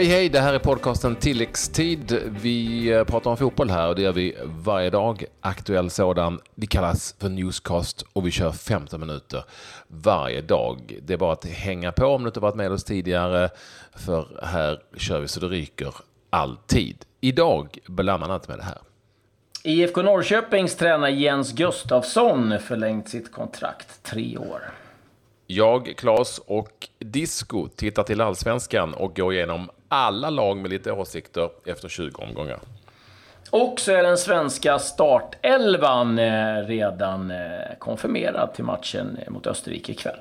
Hej hej, det här är podcasten Tilläggstid. Vi eh, pratar om fotboll här och det gör vi varje dag. Aktuell sådan. Vi kallas för Newscast och vi kör 15 minuter varje dag. Det är bara att hänga på om du inte varit med oss tidigare. För här kör vi så det ryker alltid. Idag bland annat med det här. IFK Norrköpings tränare Jens Gustafsson förlängt sitt kontrakt tre år. Jag, Claes och Disco tittar till allsvenskan och går igenom alla lag med lite åsikter efter 20 omgångar. Och så är den svenska startelvan eh, redan eh, konfirmerad till matchen mot Österrike ikväll.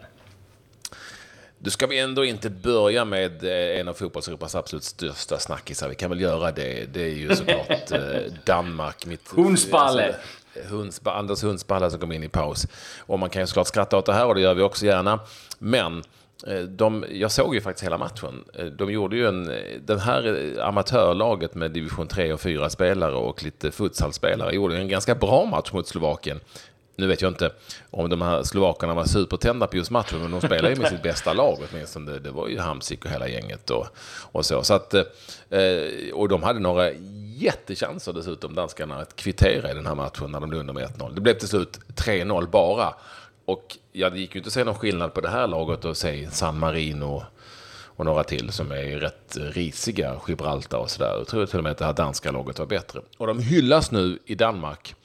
Då ska vi ändå inte börja med eh, en av fotbollseuropas absolut största snackisar. Vi kan väl göra det. Det är ju såklart Danmark. Mitt, Hunsballe. Alltså, Hunsba, Anders Hunsballe som kom in i paus. Och man kan ju såklart skratta åt det här och det gör vi också gärna. Men eh, Eh, de, jag såg ju faktiskt hela matchen. Eh, de gjorde ju en, eh, den här amatörlaget med division 3 och 4 spelare och lite futsalspelare gjorde en ganska bra match mot Slovakien. Nu vet jag inte om de här slovakerna var supertända på just matchen, men de spelade ju med sitt bästa lag åtminstone. Det, det var ju Hamsik och hela gänget och, och så. så att, och de hade några jättechanser dessutom, danskarna, att kvittera i den här matchen när de blev under med 1-0. Det blev till slut 3-0 bara. Och ja, det gick ju inte att se någon skillnad på det här laget och se San Marino och några till som är rätt risiga, Gibraltar och sådär. Jag tror till och med att det här danska laget var bättre. Och de hyllas nu i Danmark,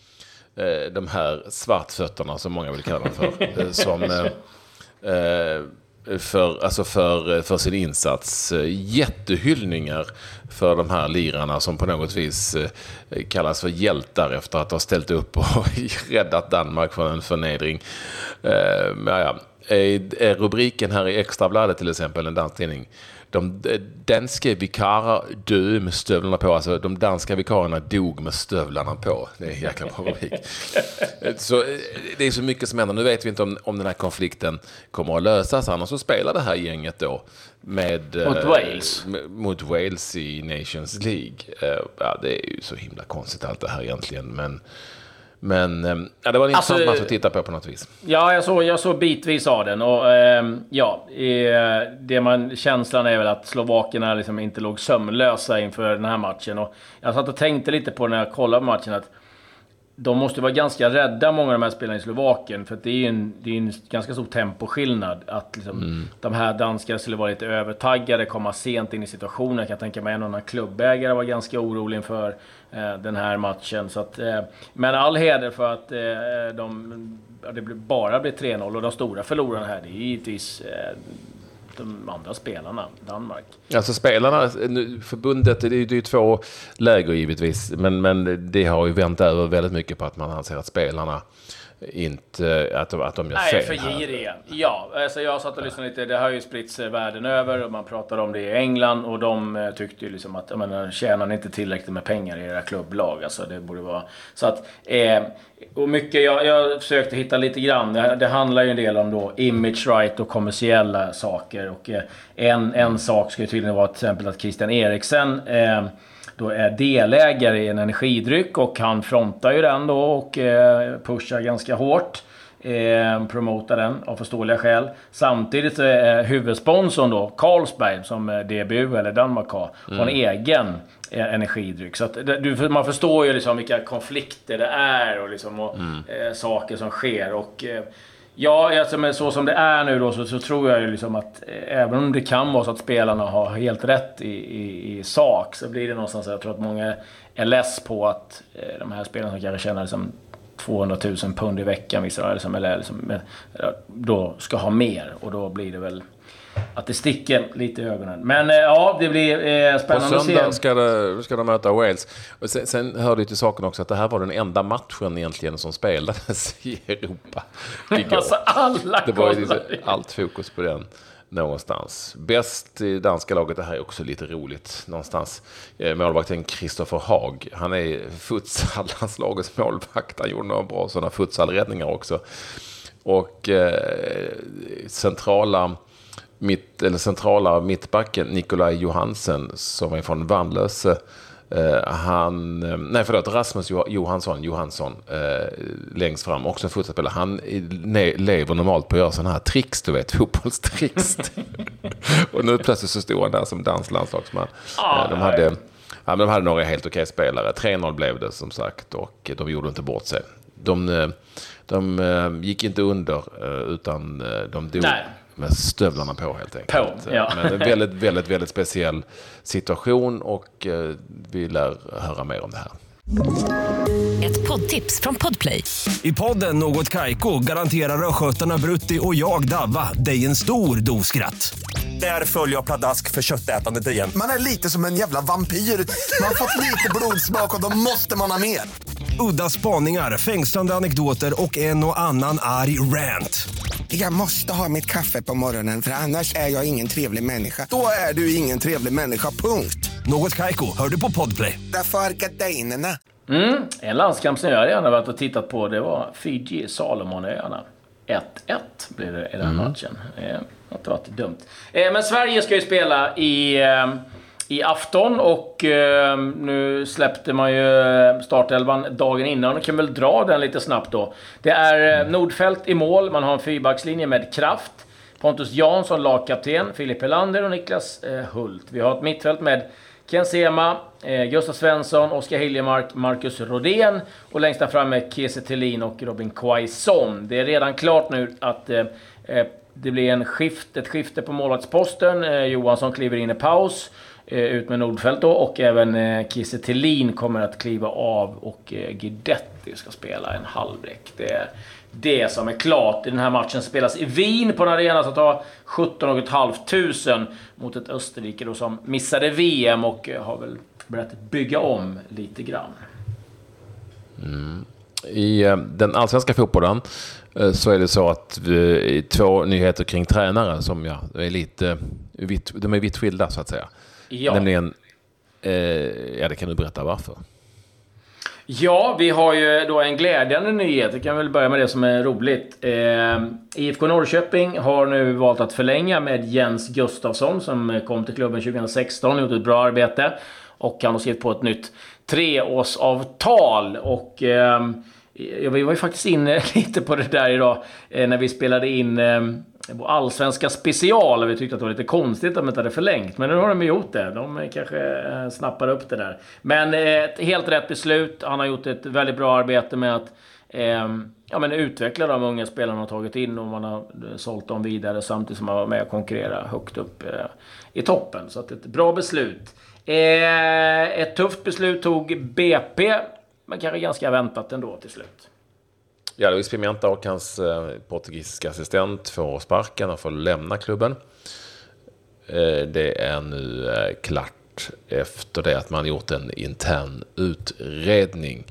eh, de här svartfötterna som många vill kalla dem för. Eh, som eh, för, alltså för, för sin insats. Jättehyllningar för de här lirarna som på något vis eh, kallas för hjältar efter att ha ställt upp och räddat Danmark från en förnedring. Eh, ja, ja. Eh, rubriken här i Extrabladet till exempel, en dansk tidning, de danska vikarer dö med stövlarna på. Alltså de danska vikarierna dog med stövlarna på. Det är en jäkla bra rubrik. Så eh, det är så mycket som händer. Nu vet vi inte om, om den här konflikten kommer att lösas. Annars så spelar det här gänget då med, mot eh, Wales. mot Wales i Nations League. Eh, ja, det är ju så himla konstigt allt det här egentligen. Men men ehm, ja, det var en intressant alltså, match att titta på på något vis. Ja, jag såg, jag såg bitvis av den. Och, eh, ja, det man, känslan är väl att slovakerna liksom inte låg sömnlösa inför den här matchen. Och jag satt och tänkte lite på när jag kollade på matchen att de måste vara ganska rädda, många av de här spelarna i Slovakien. För det är ju en, det är en ganska stor temposkillnad. Att liksom, mm. de här danskarna skulle vara lite övertaggade, komma sent in i situationen. Jag kan tänka mig en annan klubbägare var ganska orolig inför eh, den här matchen. Så att, eh, men all heder för att eh, de, det bara blev 3-0. Och de stora förlorarna här, det är givetvis eh, de andra spelarna, Danmark. Alltså spelarna, förbundet, det är ju två läger givetvis, men, men det har ju vänt över väldigt mycket på att man anser att spelarna inte att de, att de gör Nej, fel. för giriga. Ja, alltså jag satt och lyssnade lite. Det har ju spritts världen över och man pratar om det i England och de eh, tyckte ju liksom att, jag menar, tjänar ni inte tillräckligt med pengar i era klubblag? Alltså det borde vara... Så att, eh, och mycket, jag, jag försökte hitta lite grann. Det, det, handlar ju en del om då image right och kommersiella saker. Och eh, en, en sak skulle tydligen vara till exempel att Christian Eriksen eh, då är delägare i en energidryck och han frontar ju den då och eh, pushar ganska hårt. Eh, promotar den av förståeliga skäl. Samtidigt så är huvudsponsorn då Carlsberg som DBU eller Danmark har, mm. har en egen eh, energidryck. Så du, man förstår ju liksom vilka konflikter det är och, liksom, och mm. eh, saker som sker. Och, eh, Ja, alltså, men så som det är nu då så, så tror jag ju liksom att eh, även om det kan vara så att spelarna har helt rätt i, i, i sak så blir det någonstans, jag tror att många är less på att eh, de här spelarna som kanske tjänar liksom 200 000 pund i veckan, vissa, liksom, eller liksom, eh, då ska ha mer och då blir det väl att det sticker lite i ögonen. Men eh, ja, det blir eh, spännande att se. På söndag ska, det, ska de möta Wales. Och sen, sen hörde jag till saken också att det här var den enda matchen egentligen som spelades i Europa igår. alltså alla Det var ju allt fokus på den någonstans. Bäst i danska laget, det här är också lite roligt någonstans. Eh, målvakten Kristoffer Haag, han är futsallandslagets målvakt. Han gjorde några bra sådana futsalräddningar också. Och eh, centrala mitt, eller centrala mittbacken Nikolaj Johansen som är från Vanlöse. Uh, han, uh, nej förlåt, Rasmus Johansson, Johansson uh, längst fram, också en fotbollsspelare. Han ne- lever normalt på att göra sådana här tricks, du vet, fotbollstricks. och nu plötsligt så stod han där som dansk landslagsman. Ah, Eh, de, hade, ja, men de hade några helt okej spelare. 3-0 blev det som sagt och de gjorde inte bort sig. De, eh, de eh, gick inte under eh, utan eh, de dog Nej. Med stövlarna på helt enkelt. På, ja. Men en väldigt, väldigt, väldigt speciell situation och eh, vi lär höra mer om det här. Ett poddtips från Podplay. I podden Något Kaiko garanterar östgötarna Brutti och jag, Davva, dig en stor dos skratt. Där följer jag pladask för köttätandet igen. Man är lite som en jävla vampyr. Man har fått lite blodsmak och då måste man ha mer. Udda spaningar, fängslande anekdoter och en och annan arg rant. Jag måste ha mitt kaffe på morgonen för annars är jag ingen trevlig människa. Då är du ingen trevlig människa, punkt. Något Kaiko, hör du på Podplay. Därför är gardinerna. En landskamp som jag gärna varit och tittat på, det var Fiji, Salomonöarna. 1-1 blev det i den matchen. Eh, har inte varit dumt. Eh, men Sverige ska ju spela i, eh, i afton och eh, nu släppte man ju eh, startelvan dagen innan. och kan väl dra den lite snabbt då. Det är eh, Nordfält i mål, man har en fyrbackslinje med kraft. Pontus Jansson, lagkapten. Filip Helander och Niklas eh, Hult. Vi har ett mittfält med Ken Sema, eh, Gustav Svensson, Oskar Hiljemark, Marcus Rodén och längst där framme Kiese Thelin och Robin Quaison. Det är redan klart nu att eh, eh det blir en skift, ett skifte på målvaktsposten. Eh, Johansson kliver in i paus. Eh, ut med Nordfeldt då och även eh, Kiese Thelin kommer att kliva av och eh, Guidetti ska spela en halvlek. Det är det som är klart. Den här matchen spelas i Wien på en arena som tar 17 500 mot ett Österrike då som missade VM och har väl börjat bygga om lite grann. Mm. I den allsvenska fotbollen så är det så att vi, två nyheter kring tränare som ja, är lite de är vitt skilda så att säga. Ja. Nämligen, eh, ja det kan du berätta varför. Ja, vi har ju då en glädjande nyhet. Vi kan väl börja med det som är roligt. Eh, IFK Norrköping har nu valt att förlänga med Jens Gustafsson som kom till klubben 2016 och gjort ett bra arbete. Och han har skrivit på ett nytt treårsavtal. Och eh, vi var ju faktiskt inne lite på det där idag eh, när vi spelade in eh, vår allsvenska special. Vi tyckte att det var lite konstigt att de inte hade förlängt. Men nu har de gjort det. De kanske eh, snappar upp det där. Men eh, ett helt rätt beslut. Han har gjort ett väldigt bra arbete med att eh, ja, men utveckla de unga spelarna han har tagit in och man har eh, sålt dem vidare samtidigt som man var med och konkurrera högt upp eh, i toppen. Så att ett bra beslut. Eh, ett tufft beslut tog BP, men kanske ganska väntat ändå till slut. Ja, Luis Pimenta och hans eh, portugisiska assistent får sparken och får lämna klubben. Eh, det är nu eh, klart efter det att man gjort en intern utredning.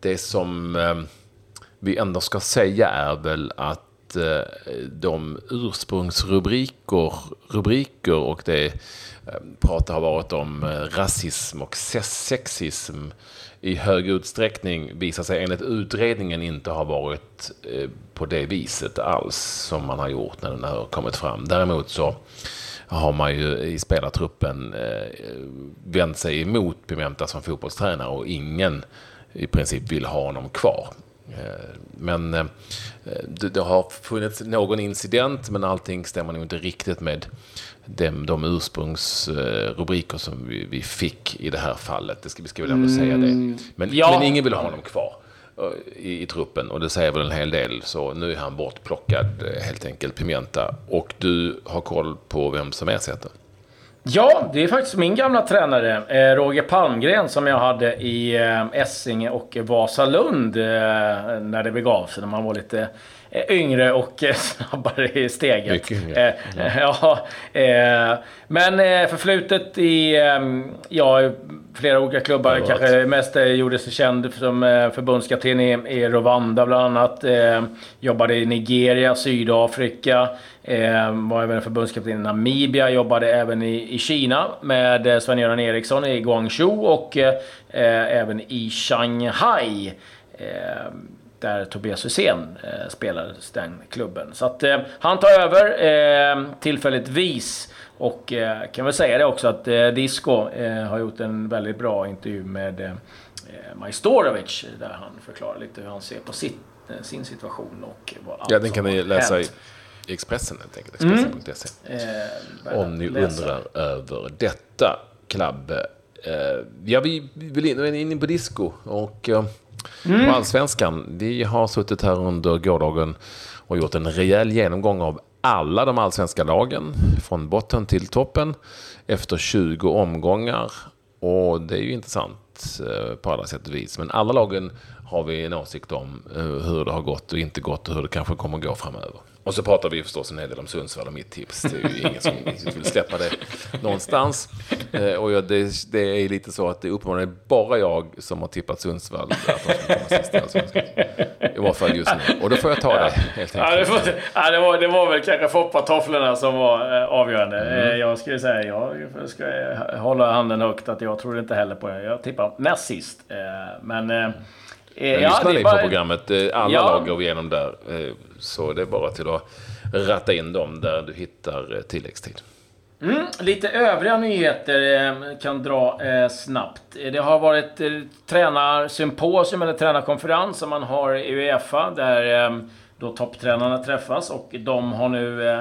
Det som eh, vi ändå ska säga är väl att Eh, de ursprungsrubriker rubriker och det eh, pratar pratet har varit om eh, rasism och sexism i hög utsträckning visar sig enligt utredningen inte ha varit på det viset alls som man har gjort när den har kommit fram. Däremot så har man ju i spelartruppen vänt sig emot Pimenta som fotbollstränare och ingen i princip vill ha honom kvar. Eh, Men eh, det, det har funnits någon incident men allting stämmer nog inte riktigt med de, de ursprungsrubriker som vi, vi fick i det här fallet. Det ska, vi ska väl ändå säga det. Men, ja. men ingen vill ha honom kvar eh, i, i truppen och det säger väl en hel del. Så nu är han bortplockad helt enkelt, Pimenta. Och du har koll på vem som ersätter? Ja, det är faktiskt min gamla tränare, eh, Roger Palmgren, som jag hade i eh, Essinge och Vasalund eh, när det begav sig, när man var lite yngre och eh, snabbare i steget. Mycket yngre. Eh, ja, eh, men eh, förflutet i eh, ja, flera olika klubbar, Ja, kanske mest eh, gjorde sig känd som eh, förbundskapten i, i Rwanda bland annat. Eh, jobbade i Nigeria, Sydafrika. Eh, var även förbundskapten i Namibia, jobbade även i, i Kina med eh, Sven-Göran Eriksson i Guangzhou och eh, eh, även i Shanghai. Eh, där Tobias Hysén eh, spelade den klubben. Så att eh, han tar över eh, tillfälligtvis. Och eh, kan väl säga det också att eh, Disco eh, har gjort en väldigt bra intervju med eh, Majstorovic där han förklarar lite hur han ser på sitt, eh, sin situation och vad allt Ja, den kan ni läsa i, hänt. Expressen helt enkelt. Expressen.se. Eh, Om ni läsa. undrar över detta, Klabbe. Eh, ja, vi vill in, inne på disco och, Mm. och allsvenskan. Vi har suttit här under gårdagen och gjort en rejäl genomgång av alla de allsvenska lagen. Från botten till toppen efter 20 omgångar. Och det är ju intressant eh, på alla sätt och vis. Men alla lagen har vi en åsikt om eh, hur det har gått och inte gått och hur det kanske kommer att gå framöver. Och så pratar vi förstås en hel del om Sundsvall och mitt tips. Det är ju ingen som vill släppa det någonstans. Eh, och jag, det, det är lite så att det uppenbarligen bara jag som har tippat Sundsvall. Att de komma sist i Allsvenskan. I varje fall just nu. Och då får jag ta det helt Ja, det, enkelt. får, ja, det, var, det var väl kanske foppatofflorna som var eh, avgörande. Mm. Eh, jag skulle säga, jag ska hålla handen högt att jag tror inte heller på det. Jag tippar näst sist. Men... Eh, Men ja, lyssnar det ni är på bara- programmet? Eh, Alla Ja. lag går vi igenom där. Eh, Så det är bara till att ratta in dem där du hittar eh, tilläggstid. Lite övriga nyheter eh, kan dra eh, snabbt. Eh, Det har varit eh, tränarsymposium eller tränarkonferens som man har i Uefa där eh, då topptränarna träffas och de har nu eh,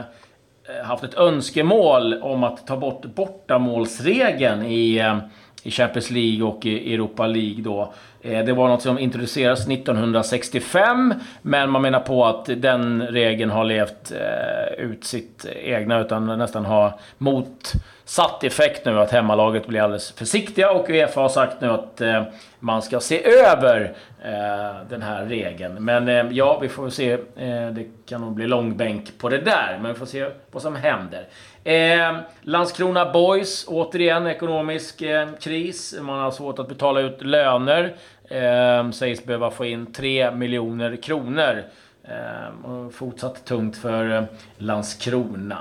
Eh, haft ett önskemål om att ta bort bortamålsregeln i, eh, i Champions League och i Europa League då. Eh, det var något som introducerades 1965, men man menar på att den regeln har levt ut sitt egna, utan nästan har mot Satt effekt nu, att hemmalaget blir alldeles försiktiga och Uefa har sagt nu att eh, man ska se över eh, den här regeln. Men eh, ja, vi får väl se. Eh, det kan nog bli långbänk på det där, men vi får se vad som händer. Eh, Landskrona Boys, återigen ekonomisk eh, kris. Man har svårt att betala ut löner. Eh, sägs behöva få in 3 miljoner kronor. Eh, fortsatt tungt för eh, Landskrona.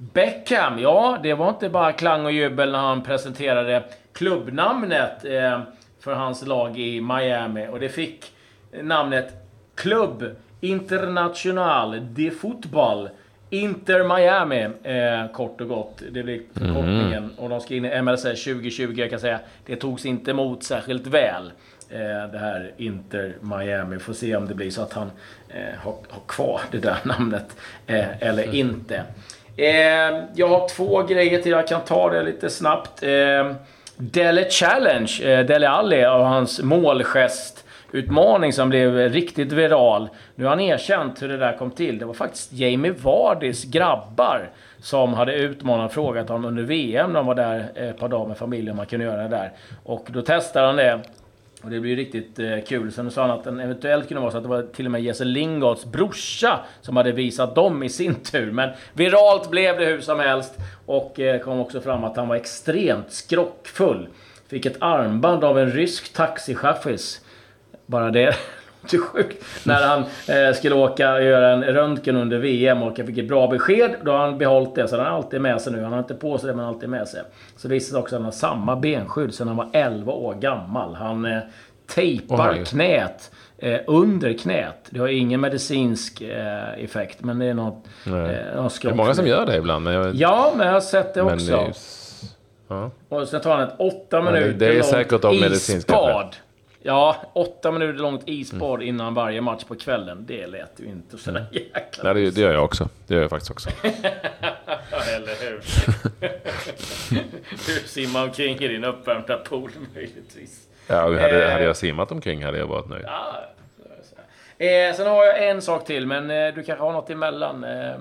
Beckham, ja, det var inte bara klang och jubel när han presenterade klubbnamnet eh, för hans lag i Miami. Och det fick namnet Club International de Fotboll Inter Miami, eh, kort och gott. Det blir förkortningen. Och de ska in i MLS 2020, jag kan säga. Det togs inte emot särskilt väl. Eh, det här Inter Miami. Får se om det blir så att han eh, har, har kvar det där namnet. Eh, eller inte. Eh, jag har två grejer till. Jag kan ta det lite snabbt. Eh, Dele Challenge, eh, Dele Alli och hans målgest utmaning som blev riktigt viral. Nu har han erkänt hur det där kom till. Det var faktiskt Jamie Vardys grabbar som hade utmanat och frågat honom under VM när de var där ett par dagar med familjen om man kunde göra det där. Och då testade han det. Och det blir riktigt eh, kul. Sen sa han att den eventuellt kunde vara så att det var till och med Jesse Lingards brorsa som hade visat dem i sin tur. Men viralt blev det hur som helst. Och eh, kom också fram att han var extremt skrockfull. Fick ett armband av en rysk taxichaffis. Bara det låter sjukt. När han eh, skulle åka och göra en röntgen under VM och jag fick ett bra besked. Då har han behållit det, så han har alltid med sig nu. Han har inte på sig det, men alltid med sig. Så det visade också att han har samma benskydd sedan han var 11 år gammal. Han eh, tejpar Oj. knät eh, under knät. Det har ingen medicinsk eh, effekt, men det är något... Eh, något Det är många som gör det ibland. Men jag, Ja, men jag har sett det men också. det är s- ja. Och sen tar han ett åtta det- minuter det är långt säkert av medicinska isbad. Ja, åtta minuter långt isbad innan varje match på kvällen. Det lät ju inte sådär jäkla... Nej, det, det gör jag också. Det gör jag faktiskt också. Eller hur? du simmar omkring i din uppvärmda pool möjligtvis. Ja, hade, Eh. hade jag simmat omkring hade jag varit nöjd. Ja, så så eh, sen har jag en sak till, men eh, du kanske har något emellan? Eh,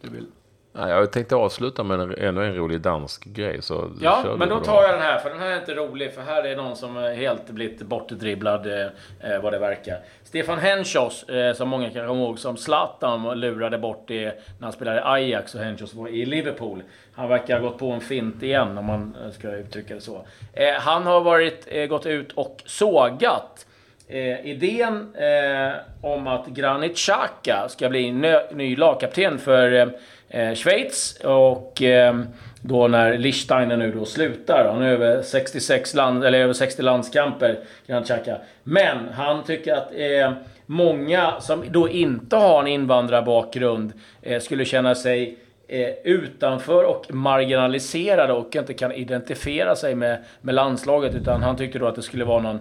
du vill... Jag tänkte avsluta med en, ännu en rolig dansk grej. Så Ja, men då tar jag den här, för den här är inte rolig. För här är någon som helt blivit bortdribblad, eh, eh, vad det verkar. Stefan Henschos, eh, som många kan komma ihåg, som Zlatan lurade bort det när han spelade Ajax och Henschos var i Liverpool. Han verkar ha gått på en fint igen, om man eh, ska uttrycka det så. Eh, han har varit, eh, gått ut och sågat Eh, idén eh, om att Granit Xhaka ska bli ny lagkapten för eh, Schweiz och eh, då när Liechtenstein nu då slutar. Han är över 66 land, eller över 60 landskamper, Granit Xhaka. Men han tycker att eh, många som då inte har en invandrarbakgrund eh, skulle känna sig eh, utanför och marginaliserade och inte kan identifiera sig med, med landslaget. Utan han tyckte då att det skulle vara någon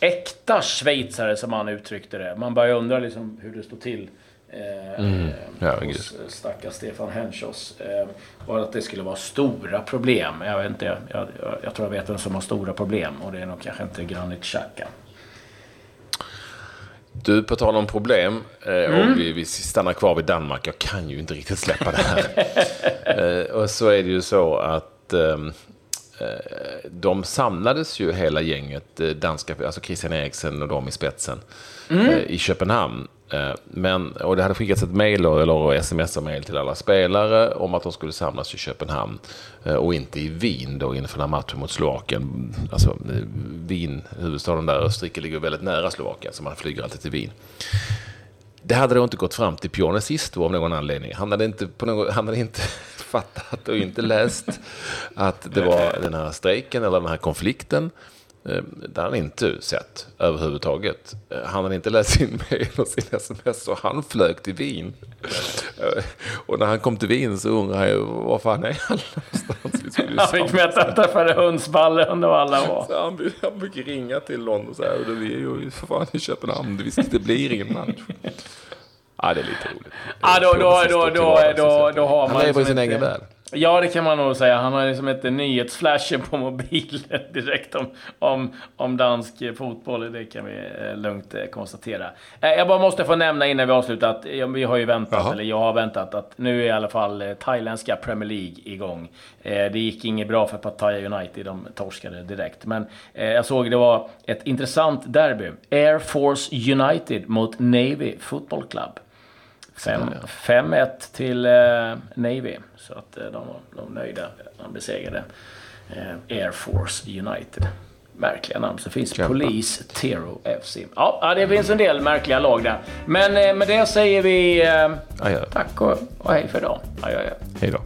äkta schweizare som han uttryckte det. Man börjar undra liksom hur det står till Eh, Mm. Ja, hos eh, stackars Stefan Henschos. Eh, och att det skulle vara stora problem. Jag vet inte, jag, jag, jag tror jag vet vem som har stora problem. Och det är nog kanske inte Granit Xhaka. Du, på tal om problem, eh, och vi, vi stannar kvar vid Danmark. Jag kan ju inte riktigt släppa det här. eh, och så är det ju så att ehm, eh, de samlades ju hela gänget, eh, danska, alltså Christian Eriksen och de i spetsen, eh, i Köpenhamn. Eh, men, och det hade skickats ett mejl eller sms-mejl till alla spelare om att de skulle samlas i Köpenhamn eh, och inte i Wien då inför den här matchen mot Slovakien. Alltså eh, Wien, huvudstaden där, Österrike ligger väldigt nära Slovakien så man flyger alltid till Wien. Det hade då inte gått fram till Pione Sisto av någon anledning. Han hade inte, på någon, han hade inte fattat och inte läst att det var den här strejken eller den här konflikten. Eh, Det hade han inte sett överhuvudtaget. Eh, Han hade inte läst sin mejl och sin sms så han flög till Wien. Eh, Och när han kom till Wien så undrade han ju var fan är han någonstans? Han fick veta att träffade Hundsballen och alla var. Så han, han fick ringa till London och säga att vi är ju för fan i Köpenhamn, det, visst, det blir ingen match. Ja, det är lite roligt. Ja, då, då, då, då, då, då har Han man... lever i sin egen värld. Ja, det kan man nog säga. Han har liksom ett nyhetsflasher på mobilen direkt om, om, om dansk fotboll. Det kan vi eh, lugnt eh, konstatera. Eh, Jag bara måste få nämna innan vi avslutar att vi har ju väntat, Jaha. eller jag har väntat, att nu är i alla fall thailändska Premier League igång. Det gick inget bra för Pattaya United, de torskade direkt. Men jag såg det var ett intressant derby. Air Force United mot Navy Football Club. Fem- 5-1 till eh, Navy. Så att eh, de var de var nöjda. De besegrade eh, Air Force United. Märkliga namn. Så finns Kämpa. Police Tero FC. Ja, det finns en del märkliga lag där. Men med det säger vi tack och, och hej för idag. Adjö, adjö. Hej då.